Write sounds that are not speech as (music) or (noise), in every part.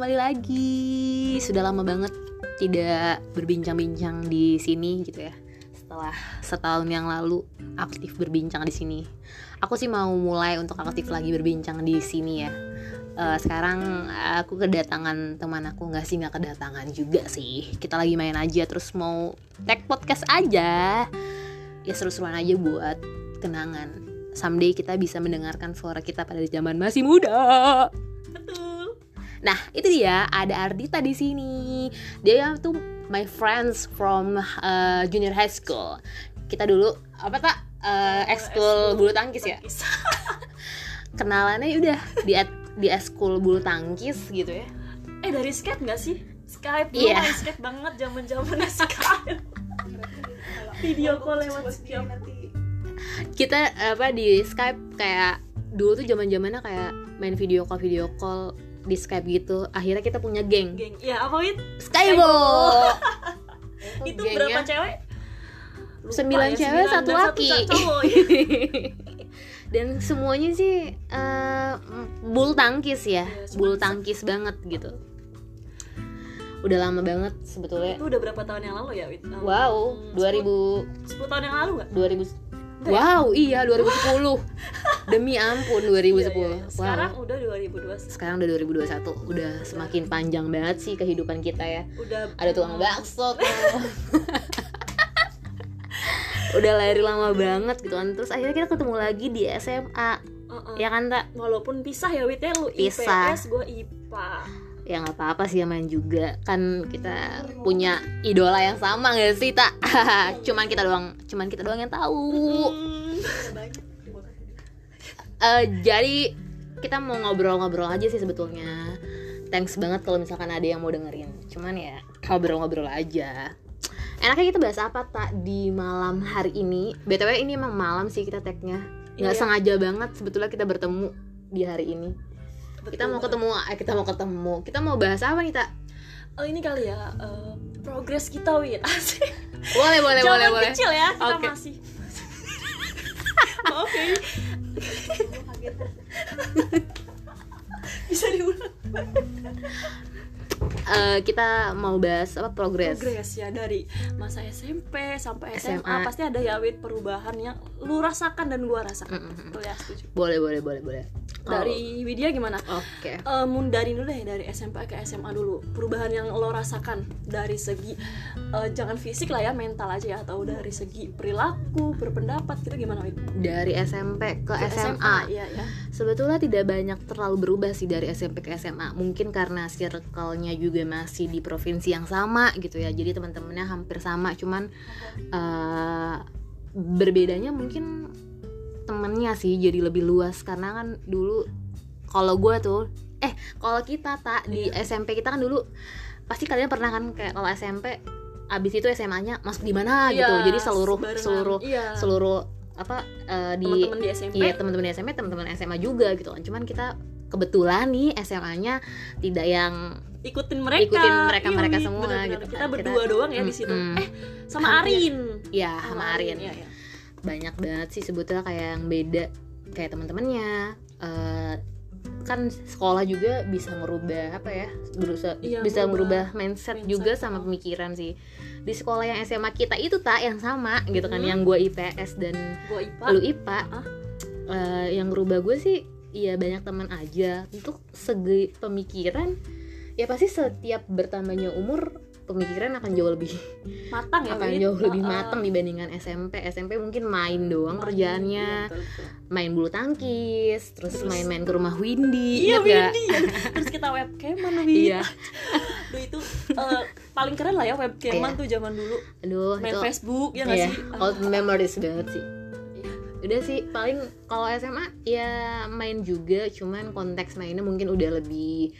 kembali lagi. Sudah lama banget tidak berbincang-bincang di sini gitu ya. Setelah setahun yang lalu aktif berbincang di sini. Aku sih mau mulai untuk aktif lagi berbincang di sini ya. Uh, sekarang aku kedatangan teman aku nggak sih nggak kedatangan juga sih kita lagi main aja terus mau tag podcast aja ya seru-seruan aja buat kenangan someday kita bisa mendengarkan suara kita pada zaman masih muda Betul. Nah, itu dia ada Ardita di sini. Dia tuh my friends from uh, junior high school. Kita dulu apa tak uh, ekskul bulu tangkis ya? (laughs) Kenalannya udah di di ekskul bulu tangkis gitu ya. eh dari skate nggak sih? Skype dulu main skate banget zaman zamannya (laughs) Skype. Video call lewat Skype. Kita apa di Skype kayak dulu tuh zaman-zamannya kayak main video call video call di Skype gitu. Akhirnya kita punya geng. Geng. Ya apa Win? Skybo. (laughs) Itu Gengnya berapa cewek? Lupa Sembilan ya, cewek, sembilan satu laki. ca- cowok. (laughs) dan semuanya sih eh, bulu tangkis ya cuma bulu tangkis banget gitu udah lama banget sebetulnya Itu udah berapa tahun yang lalu ya wow 2000 10 tahun yang lalu nggak? 2000 wow iya 2010 demi ampun 2010 Iya, iya, iya. wow. Sekarang udah 2021. sekarang udah 2021 udah semakin panjang banget sih kehidupan kita ya. Udah ada tukang bakso tuh (laughs) udah lari lama banget gitu kan. Terus akhirnya kita ketemu lagi di SMA Uh-uh. ya kan tak Walaupun pisah ya Wit ya. Lu Pisah. IPS gue IPA. Ya nggak apa-apa sih main juga. Kan kita punya idola yang sama gak sih tak (laughs) cuman kita doang cuman kita doang yang tahu. Eh, jadi kita mau ngobrol-ngobrol aja sih sebetulnya. Thanks banget kalau misalkan ada yang mau dengerin. Cuman ya ngobrol-ngobrol aja. Enaknya kita bahas apa tak di malam hari ini? Btw ini emang malam sih kita tagnya. Nggak Iya. sengaja banget sebetulnya kita bertemu di hari ini kita Betul mau banget. ketemu eh, kita mau ketemu kita mau bahas apa nih tak Oh ini kali ya eh, progres kita Win (laughs) asik. boleh boleh boleh boleh kecil ya kita Oke. masih. (laughs) Oke. Eh, kita mau bahas apa progres Progres ya dari masa SMP sampai SMA, SMA. pasti ada ya Win perubahan yang lu rasakan dan gua rasakan. Mm-mm. Betul ya setuju. boleh boleh boleh boleh Dari Widya gimana? Oh, oke Eh, mundarin dulu deh dari SMP ke SMA dulu perubahan yang lo rasakan dari segi eh, jangan fisik lah ya mental aja ya atau dari segi perilaku berpendapat gitu gimana Wid? dari SMP ke, Ke SMA iya ya sebetulnya tidak banyak terlalu berubah sih dari SMP ke SMA mungkin karena circle-nya juga masih di provinsi yang sama gitu ya jadi teman-temannya hampir sama cuman eh, berbedanya mungkin temennya sih jadi lebih luas karena kan dulu kalau gue tuh eh kalau kita tak di SMP kita kan dulu pasti kalian pernah kan kayak kalau SMP abis itu SMA-nya masuk di mana gitu Iya, jadi seluruh sebarengan. seluruh iya. seluruh apa eh, di teman-teman di SMP Iya teman-teman di SMP, teman-teman SMA juga gitu kan. Cuman kita kebetulan nih SMA-nya tidak yang ikutin mereka ikutin mereka-mereka Iya, semua bener-bener. gitu kita berdua Kita- doang ya di situ Mm-mm. eh sama Hampir. Arin ya sama Arin. iya, iya. Banyak banget sih sebetulnya kayak yang beda kayak teman-temannya eh, kan sekolah juga bisa merubah apa ya berusaha Iya, bisa merubah merubah mindset, mindset. juga sama pemikiran sih di sekolah yang SMA kita itu tak yang sama gitu kan Hmm. yang gue IPS dan gua IPA lu IPA Ah. eh, yang ngerubah gue sih ya banyak teman aja untuk segi pemikiran ya pasti setiap bertambahnya umur pemikiran akan jauh lebih matang ya akan jauh lebih matang dibandingkan SMP SMP mungkin main doang Main, kerjaannya iya, betul, betul. main bulu tangkis terus main-main ke rumah Windy iya? Windy ya. terus kita webcaman (laughs) Wid iya Duh, itu eh, paling keren lah ya webcaman Iya. tuh zaman dulu aduh main itu Facebook ya nggak Iya, sih old memories banget sih Iya. udah sih paling kalau SMA ya main juga cuman konteks mainnya mungkin udah lebih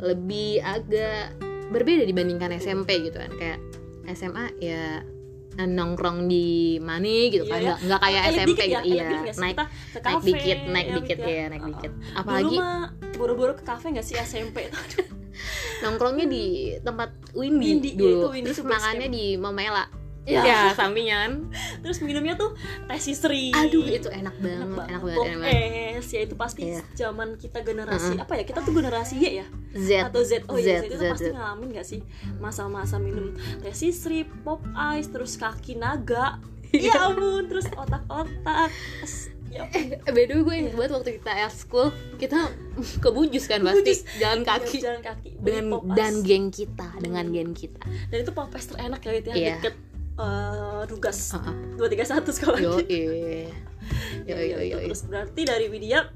lebih agak berbeda dibandingkan SMP gitu kan. Kayak SMA ya nongkrong di mana gitu Iya kan. Ya. nggak nggak kayak SMP dikit gitu ya, iya dikit naik ke naik kafe, dikit naik ya, dikit ya naik Uh-uh. dikit Dulu apalagi buru-buru ke kafe nggak sih SMP (laughs) nongkrongnya di tempat Windy, Windy, iya, dulu. Itu Windy makannya di Momela Ya. ya (laughs) sampingan terus minumnya tuh teh sisri aduh itu enak banget enak enak banget, banget, enak banget. es ya itu pasti Iya. zaman kita generasi Mm-mm. apa ya kita tuh generasi Y ya Z atau Z oh iya Z, Z, itu Z, pasti Z. ngalamin gak sih masa-masa minum teh sisri pop ice terus kaki naga Iya. (laughs) ya ampun terus otak-otak As- ya. Eh, by the way gue inget banget waktu kita at school kita (laughs) ke Bujus kan pasti Bujus. jalan kaki jalan kaki dengan dan geng kita dengan geng kita dan itu pop ice terenak ya ya Iya. deket eh, Dugas. Heeh. dua tiga satu sekolah. Yo yo yo yo terus berarti dari Widya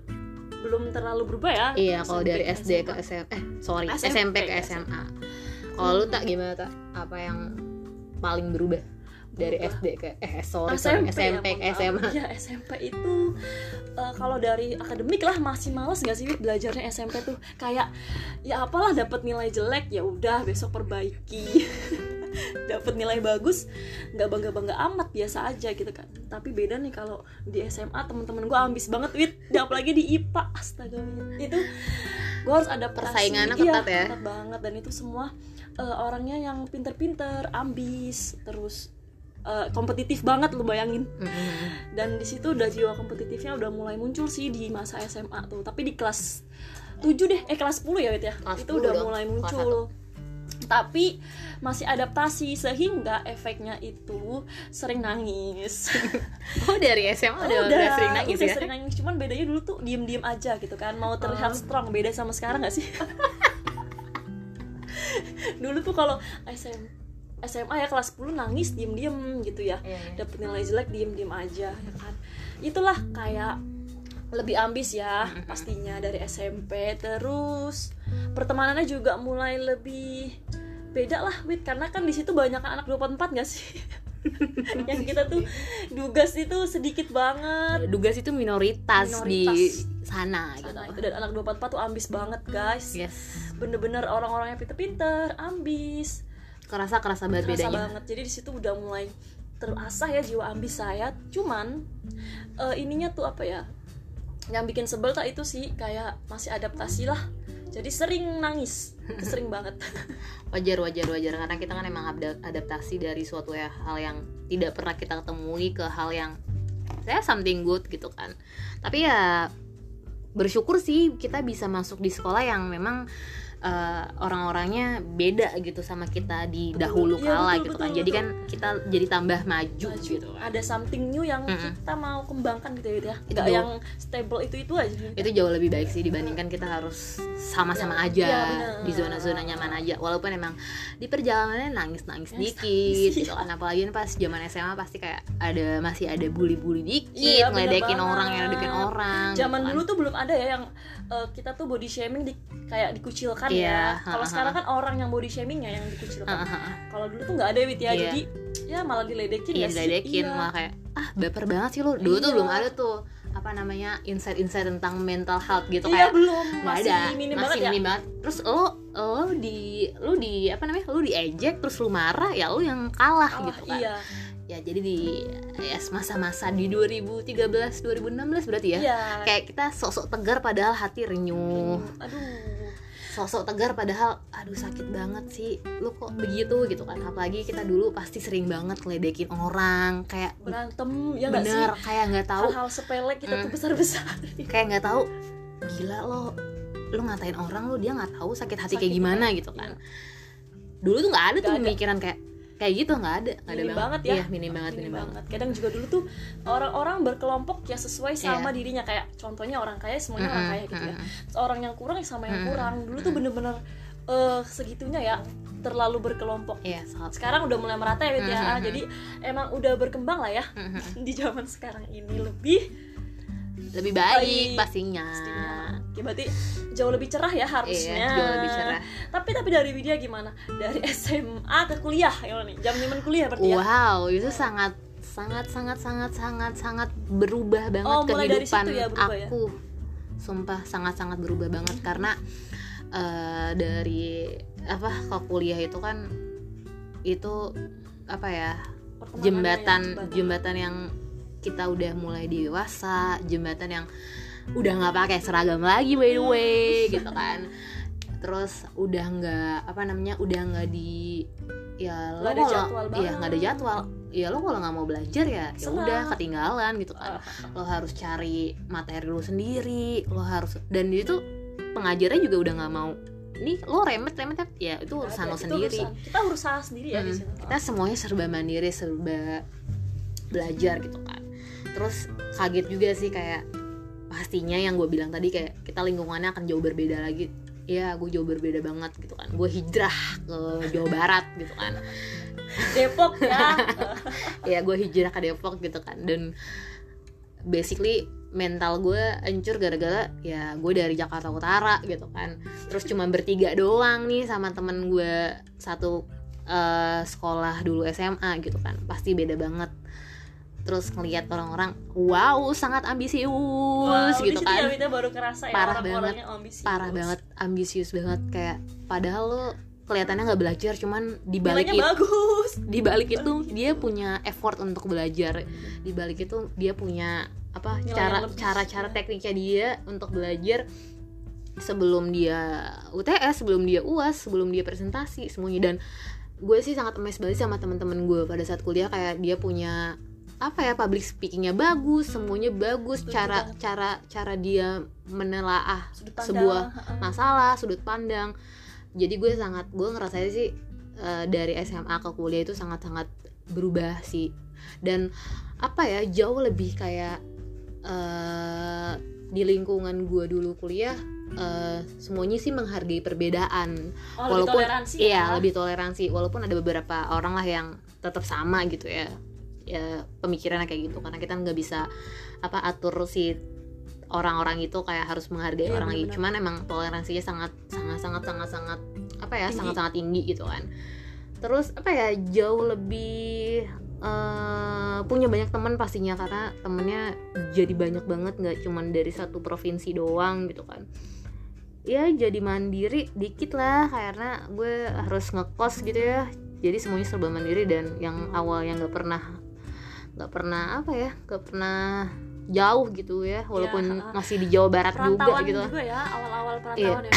belum terlalu berubah ya? Iya kalau dari SMP, SD ke SMA. SM eh sorry SMP, SMP ke SMA. SMA kalau lu tak gimana tak? Apa yang paling berubah dari Berubah. SD ke eh sorry sorry SMP ya. SMA Ya SMP itu eh, kalau dari akademik lah masih males gak sih belajarnya SMP tuh? Kayak ya apalah dapat nilai jelek ya udah besok perbaiki. (laughs) Dapat nilai bagus nggak bangga bangga amat biasa aja gitu kan. Tapi beda nih kalau di SMA teman-teman gue ambis banget wit apalagi di IPA astaga. Itu gue harus adaptasi Persaingannya Iya, ketat ya. ketat banget. Dan itu semua eh, orangnya yang pinter-pinter ambis terus eh, kompetitif banget lu bayangin. Mm-mm. dan di situ udah jiwa kompetitifnya udah mulai muncul sih di masa SMA tuh. Tapi di kelas 7 deh eh kelas 10 ya Wit ya? Kelas itu 10 udah dong, mulai muncul. Tapi masih adaptasi sehingga efeknya itu sering nangis. (laughs) Oh dari SMA udah, Oh, udah sering nangis udah ya? sering nangis. Cuman bedanya dulu tuh diem diem aja gitu kan. Mau terlihat Oh. strong beda sama sekarang gak sih? (laughs) Dulu tuh kalau SM, SMA ya kelas 10 nangis diem diem gitu ya. Iya, iya. dapet nilai jelek diem diem aja ya kan? Itulah kayak lebih ambis ya pastinya dari SMP terus pertemanannya juga mulai lebih beda lah wit. Karena kan di situ banyak anak 24 gak sih? (laughs) Yang kita tuh dugas itu sedikit banget. Dugas itu minoritas, di Minoritas. sana, sana gitu. itu. Dan anak 24 tuh ambis banget guys. Yes. Bener-bener orang-orangnya pinter-pinter ambis kerasa kerasa banget Kerasa bedanya. banget. Jadi di situ udah mulai terasah ya jiwa ambis saya cuman eh, ininya tuh apa ya? Yang bikin sebel tak itu sih kayak masih adaptasi lah. Jadi sering nangis. (laughs) Sering banget. Wajar wajar wajar. Karena kita kan emang ada- adaptasi dari suatu ya, hal yang tidak pernah kita ketemui ke hal yang saya something good gitu kan. Tapi ya bersyukur sih kita bisa masuk di sekolah yang memang eh, orang-orangnya beda gitu sama kita di dahulu Iya, kala betul, gitu betul, kan jadi betul. kan kita jadi tambah maju, Maju. gitu kan ada something new yang Mm-mm. kita mau kembangkan gitu ya Itu nggak jauh. yang stable itu itu aja itu jauh lebih baik sih dibandingkan kita harus sama-sama Ya, aja iya, bener. di zona-zona nyaman aja walaupun emang di perjalanannya nangis-nangis Nangis, dikit gitu kan apalagi pas zaman SMA pasti kayak ada masih ada bully-bully dikit Iya, bener ngeledekin orang ngeledekin orang zaman gitu kan. dulu tuh belum ada ya yang eh, kita tuh body shaming di, kayak dikucilkan Iya, ya. kalau sekarang kan orang yang body shamingnya yang dikucilkan. Kalau dulu tuh nggak ada wit ya. Iya. jadi ya malah diledekin ya sih? diledekin Iya. malah kayak ah baper banget sih lo dulu tuh Iya. belum ada tuh apa namanya insight-insight tentang mental health gitu iya kayak belum. masih ada. minim masih banget ya. minim banget. Terus lo lo di lo di apa namanya lo diejek terus lo marah ya lo yang kalah Kalah, gitu kan iya. Ya jadi di ya masa-masa di 2013 2016 berarti ya iya. kayak kita sok-sok tegar padahal hati renyuh. Aduh sok-sok tegar padahal aduh sakit banget sih lu kok begitu gitu kan apalagi kita dulu pasti sering banget ngeledekin orang kayak berantem ya nggak sih bener kayak nggak tahu hal-hal sepele kita tuh Hmm. besar besar kayak nggak tahu gila lo lu ngatain orang lo dia nggak tahu sakit hati Sakit kayak gimana gitu kan iya. dulu tuh nggak ada tuh Nggak ada. pemikiran kayak kayak gitu nggak ada nggak ada Minim banget ya. iya minim banget Minim minim banget banget kadang juga dulu tuh orang-orang berkelompok ya sesuai sama Iya. dirinya kayak contohnya orang kaya semuanya orang Mm-mm, kaya gitu ya. Terus orang yang kurang ya sama yang Mm-mm, kurang dulu tuh bener-bener eh segitunya ya terlalu berkelompok iya sangat sekarang udah mulai merata ya ya Mhm. jadi emang udah berkembang lah ya Mhm. (laughs) di zaman sekarang ini lebih lebih baik Baik. pastinya pastinya Oke, berarti jauh lebih cerah ya harusnya. Iya jauh lebih cerah. Tapi tapi dari Widya gimana? Dari (laughs) SMA ke kuliah ya nih. Jam nyaman kuliah berarti ya? Wow itu sangat sangat sangat sangat sangat sangat berubah banget Oh, kehidupan situ ya berubah ya? aku. Sumpah sangat sangat berubah banget karena eh, dari apa ke kuliah itu kan itu apa ya jembatan ya, jembatan yang kita udah mulai dewasa jembatan yang udah nggak pakai seragam lagi by the way gitu kan. Terus udah nggak apa namanya udah nggak di ya ada kalau- jadwal iya banget. nggak ada jadwal. Ya lo kalau nggak mau belajar ya ya udah ketinggalan gitu kan. (laughs) Lo harus cari materi lo sendiri lo harus dan itu pengajarnya juga udah nggak mau. Nih lo remet remet ya itu urusan lo Itu sendiri. urusan- kita urusan sendiri ya di Hmm, sini. Kita semuanya serba mandiri serba belajar gitu kan. Terus kaget juga sih kayak pastinya yang gue bilang tadi kayak kita lingkungannya akan jauh berbeda lagi. Ya gue jauh berbeda banget gitu kan. Gue hijrah ke Jawa Barat gitu kan. Depok ya. (laughs) Ya gue hijrah ke Depok gitu kan. Dan basically mental gue hancur gara-gara ya gue dari Jakarta Utara gitu kan. Terus cuma bertiga doang nih sama temen gue satu eh, sekolah dulu SMA gitu kan. Pasti beda banget terus ngelihat orang-orang wow sangat ambisius Wow, gitu kan. Kita baru kerasa ya Parah orang-orangnya ambisius. parah banget ambisius banget. Kayak padahal lo kelihatannya nggak belajar cuman di balik Nilainya itu bagus. di balik itu dia punya effort untuk belajar. Di balik itu dia punya apa Nilai cara lebih, cara-cara ya. tekniknya dia untuk belajar sebelum dia UTS sebelum dia uas sebelum dia presentasi semuanya. Dan gue sih sangat amazed banget sama teman-teman gue pada saat kuliah kayak dia punya apa ya public speakingnya bagus semuanya bagus Setuju cara banget. cara cara dia menelaah Sudut pandang, sebuah masalah sudut pandang. Jadi gue sangat gue ngerasain sih eh, dari SMA ke kuliah itu sangat sangat berubah sih. Dan apa ya jauh lebih kayak eh di lingkungan gue dulu kuliah eh, semuanya sih menghargai perbedaan. Oh, lebih walaupun toleransi iya ya. lebih toleransi. Walaupun ada beberapa orang lah yang tetap sama gitu ya ya pemikirannya kayak gitu. Karena kita nggak bisa apa atur si orang-orang itu kayak harus menghargai Iya, orang lain benar-benar. cuman emang toleransinya sangat sangat sangat sangat sangat apa ya Tinggi. sangat sangat tinggi gitu kan. Terus apa ya jauh lebih eh, punya banyak teman pastinya. Karena temennya jadi banyak banget nggak cuman dari satu provinsi doang gitu kan. Ya jadi mandiri dikit lah. Karena gue harus ngekos gitu ya. Jadi semuanya serba mandiri dan yang awalnya nggak pernah nggak pernah apa ya nggak pernah jauh gitu ya walaupun ha, ha. masih di Jawa Barat juga perantauan gitu juga ya awal-awal Iya. perantauan ya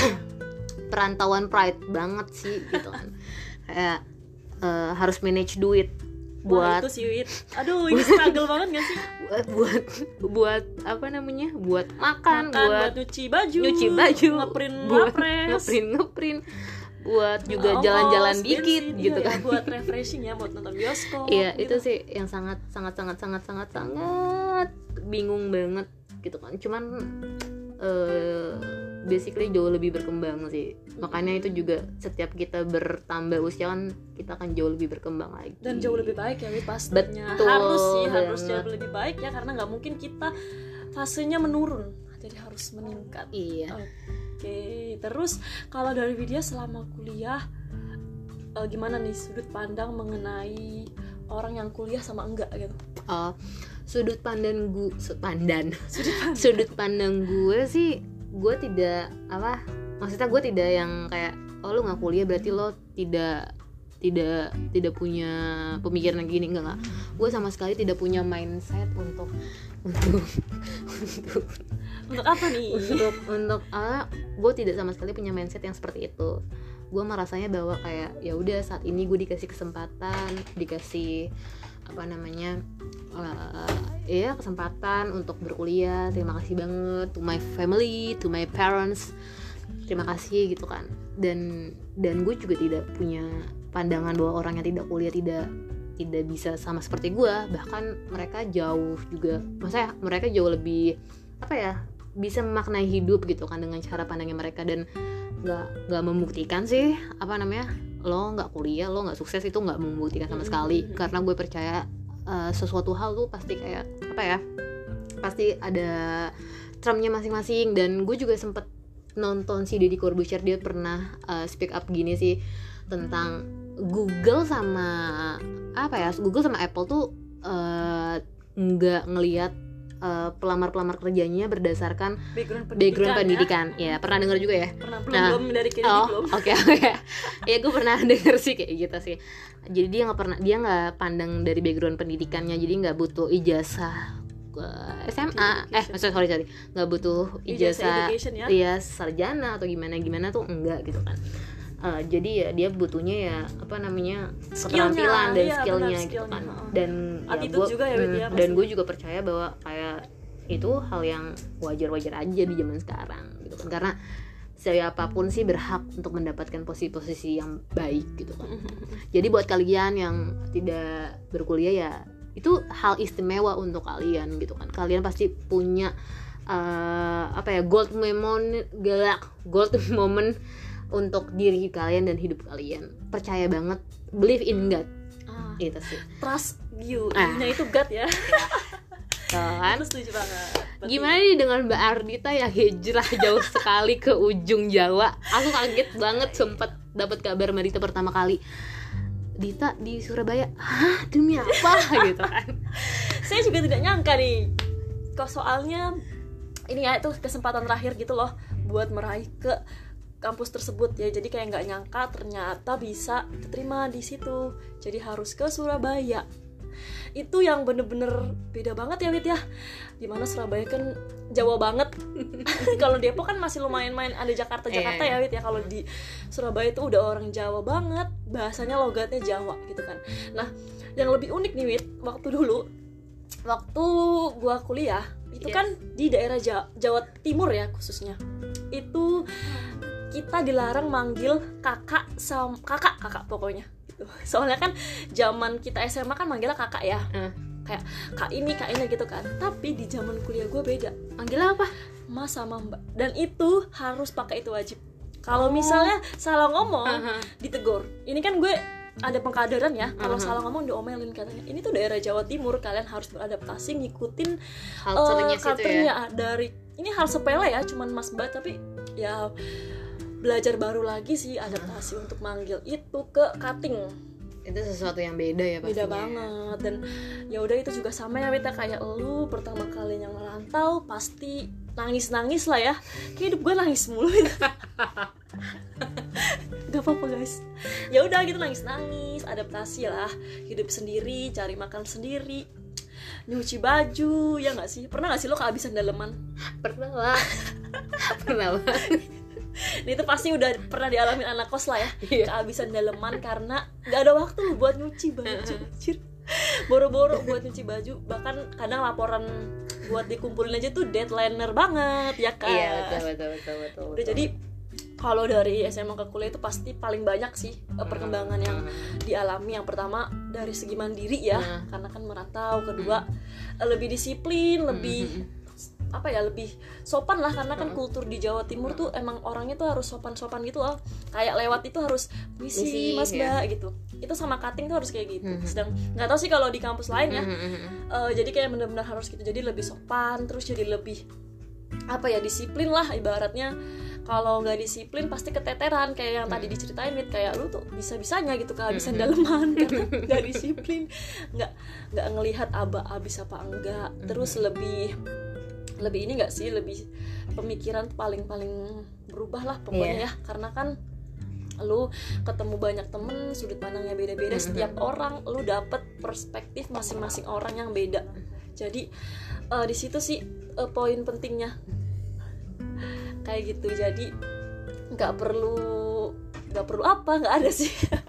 (clears throat) perantauan pride banget sih gitu kan (laughs) kayak eh, harus manage duit Wah, buat itu sih Wit. aduh (laughs) ini struggle banget gak sih buat buat buat apa namanya buat makan, Makan, buat nyuci baju nyuci baju ngeprint buat ngepres ngeprint ngeprint buat juga jalan-jalan bensin, dikit iya, gitu ya, kan. buat refreshing ya buat nonton bioskop iya gitu. itu sih yang sangat sangat sangat sangat sangat sangat bingung banget gitu kan. Cuman eh basically jauh lebih berkembang sih. Makanya itu juga setiap kita bertambah usia kan kita akan jauh lebih berkembang lagi. Dan jauh lebih baik ya pastinya. Betul harus sih harus banget. jauh lebih baik ya karena nggak mungkin kita fasenya menurun. Jadi harus meningkat. Iya Oke, terus kalau dari Widya selama kuliah eh, gimana nih sudut pandang mengenai orang yang kuliah sama enggak gitu? Oh, sudut pandang gue (laughs) Sudut pandang. sudut pandang gue sih gue tidak apa maksudnya gue tidak yang kayak oh lu nggak kuliah berarti lo tidak tidak tidak punya pemikiran yang gini enggak enggak. Gue sama sekali tidak punya mindset untuk untuk untuk Untuk apa nih? untuk untuk ah gue tidak sama sekali punya mindset yang seperti itu. Gue merasanya bahwa kayak ya udah saat ini gue dikasih kesempatan dikasih apa namanya eh, ya kesempatan untuk berkuliah terima kasih banget to my family to my parents terima kasih gitu kan. Dan dan gue juga tidak punya pandangan bahwa orang yang tidak kuliah tidak tidak bisa sama seperti gue bahkan mereka jauh juga maksudnya mereka jauh lebih apa ya bisa memaknai hidup gitu kan dengan cara pandangnya mereka. Dan nggak nggak membuktikan sih apa namanya lo nggak kuliah lo nggak sukses itu nggak membuktikan sama sekali. Karena gue percaya eh, sesuatu hal tuh pasti kayak apa ya pasti ada termnya masing-masing. Dan gue juga sempet nonton si Deddy Corbuzier dia pernah eh, speak up gini sih tentang Google sama apa ya Google sama Apple tuh eh, nggak ngelihat eh, pelamar-pelamar kerjanya berdasarkan Background pendidikan. background ya. pendidikan ya pernah denger juga ya Pernah belum Nah, belum dari kiri oh belum. oke oke ya gue pernah (laughs) denger sih kayak gitu sih jadi dia nggak pernah dia nggak pandang dari background pendidikannya jadi nggak butuh ijazah SMA eh maksudnya sorry sorry nggak butuh Ijazah ya. iya sarjana atau gimana gimana tuh enggak gitu kan Uh, jadi ya dia butuhnya ya apa namanya keterampilan dan iya, skillnya benar, gitu kan. dan Attitude gua- juga ya, hmm, ya, dan gue juga percaya bahwa kayak itu hal yang wajar-wajar aja di zaman sekarang gitu kan. Karena siapa pun sih berhak untuk mendapatkan posisi-posisi yang baik gitu kan. (laughs) Jadi buat kalian yang tidak berkuliah ya itu hal istimewa untuk kalian gitu kan. Kalian pasti punya eh, apa ya gold (laughs) moment galak gold moment untuk diri kalian dan hidup kalian. Percaya banget believe in God. Ah, itu sih. trust you. Ah. Ininya itu God ya. Kan? Setuju banget. Berarti- Gimana nih dengan Mbak Ardita yang hijrah jauh (laughs) sekali ke ujung Jawa? Aku kaget banget sempat dapat kabar Mbak Dita pertama kali. Dita di Surabaya, hah? Demi apa? (laughs) Gitu kan? saya juga tidak nyangka nih. Kok soalnya ini ya itu kesempatan terakhir gitu loh buat meraih ke kampus tersebut ya. Jadi kayak nggak nyangka ternyata bisa diterima di situ. Jadi harus ke Surabaya. Itu yang bener-bener beda banget ya Wit ya. Di mana Surabaya kan Jawa banget. (laughs) Kalau Depok kan masih lumayan main ada Jakarta Jakarta Iya. ya Wit ya. Kalau di Surabaya itu udah orang Jawa banget. Bahasanya logatnya Jawa gitu kan. Nah yang lebih unik nih Wit waktu dulu waktu gua kuliah itu Yes. kan di daerah Ja- Jawa Timur ya khususnya. Itu kita dilarang manggil kakak sam kakak kakak pokoknya gitu. (laughs) soalnya kan zaman kita SMA kan manggilnya kakak ya Hmm. kayak kak ini kak ini gitu kan tapi di zaman kuliah gue beda Manggil apa? mas sama mbak dan itu harus pakai itu wajib kalau Oh. misalnya salah ngomong Aha. ditegur ini kan gue ada pengkaderan ya kalau Mhm. salah ngomong diomelin katanya ini tuh daerah Jawa Timur kalian harus beradaptasi ngikutin culture-nya ya. dari ini hal sepele ya cuman mas mbak tapi ya belajar baru lagi sih adaptasi untuk manggil itu ke cutting. Itu sesuatu yang beda ya pastinya. beda banget dan ya udah itu juga sama ya Wita kayak lu pertama kali yang merantau pasti nangis nangis lah ya. Kayak hidup gue nangis mulu. (laughs) Gak apa-apa guys. Ya udah gitu nangis nangis adaptasi lah. Hidup sendiri cari makan sendiri nyuci baju ya nggak sih? Pernah nggak sih lo kehabisan daleman? Pernah lah. (laughs) Pernah lah. Nah, itu pasti udah pernah dialami anak kos lah ya Iya. kehabisan daleman karena nggak ada waktu buat nyuci baju boro-boro buat nyuci baju bahkan kadang laporan buat dikumpulin aja tuh deadlineer banget ya kan Iya betul betul betul betul. udah betul. jadi kalau dari SMA ke kuliah itu pasti paling banyak sih eh, perkembangan yang dialami yang pertama dari segi mandiri ya Nah. karena kan merantau kedua lebih disiplin lebih Hmm. Apa ya lebih sopan lah karena kan kultur di Jawa Timur tuh emang orangnya tuh harus sopan-sopan gitu loh. Kayak lewat itu harus misi mas ya. mbak gitu. Itu sama cutting tuh harus kayak gitu. Sedang nggak tahu sih kalau di kampus lain ya. Eh, jadi kayak benar-benar harus gitu. Jadi lebih sopan terus jadi lebih apa ya disiplin lah ibaratnya. Kalau nggak disiplin pasti keteteran. Kayak yang tadi diceritain Wit. kayak lu tuh bisa bisanya gitu kehabisan daleman karena (laughs) nggak disiplin. Nggak nggak ngelihat aba abis apa enggak. Terus lebih lebih ini nggak sih? Lebih pemikiran paling paling berubah lah pokoknya ya. Karena kan lu ketemu banyak temen sudut pandangnya beda-beda Mhm. setiap orang lu dapet perspektif masing-masing orang yang beda. Jadi eh, di situ sih eh, poin pentingnya. Kayak gitu. Jadi nggak perlu nggak perlu apa nggak ada sih (laughs)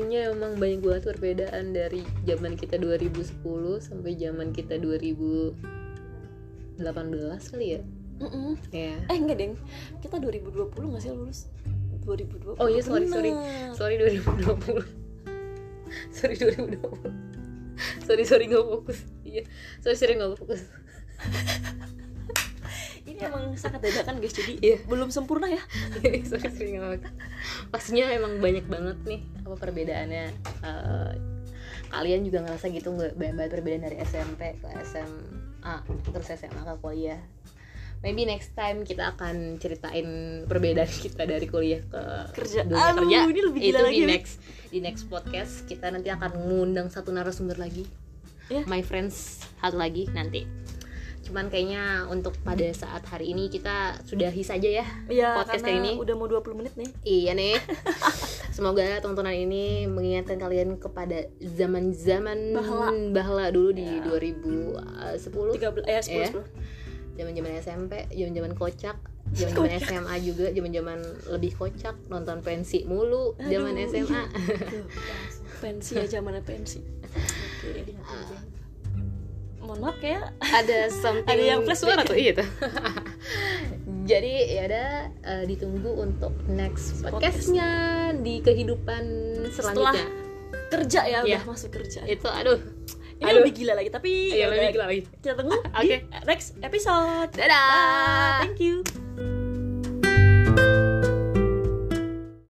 pastinya emang banyak banget perbedaan dari zaman kita 2010 sampai zaman kita 2018 kali ya? Mm-mm. ya eh enggak deng. Kita 2020 nggak sih lulus? 2020 oh iya sorry sorry. Sorry 2020 sorry 2020 sorry sorry nggak fokus. Iya. Sorry sorry nggak fokus emang sangat dadakan guys jadi Iya. belum sempurna ya. (laughs) Pastinya emang banyak banget nih apa perbedaannya. Eh, kalian juga ngerasa gitu nggak? Banyak banget perbedaan dari SMP ke SMA terus SMA ke kuliah. Maybe next time kita akan ceritain perbedaan kita dari kuliah ke Kerja. dunia Aduh, kerja ini lebih itu gila di lagi, Wit. next di next podcast kita nanti akan mengundang satu narasumber lagi. Ya. my friends satu lagi nanti cuman kayaknya untuk pada saat hari ini kita sudahi saja ya Iya, podcast karena ini. udah mau 20 menit nih. Iya nih. (laughs) Semoga tontonan ini mengingatkan kalian kepada zaman-zaman Bahala. bahala dulu di Ya. 2010 13 eh 10 Iya. 10 zaman-zaman SMP, zaman-zaman kocak, (laughs) zaman-zaman SMA juga, zaman-zaman lebih kocak, nonton pensi mulu, zaman SMA. Tuh, pensi ya zamannya pensi. (laughs) Oke mohon maaf kayak Ada something (laughs) Ada yang flash suara tuh, iya tuh. (laughs) Jadi ya udah eh, ditunggu untuk next podcastnya di kehidupan Setelah selanjutnya. kerja ya Iya. udah masuk kerja Itu aduh. ini aduh. lebih gila lagi tapi Iya ya lebih gila lagi. kita tunggu (laughs) Oke. di next episode Dadah. thank you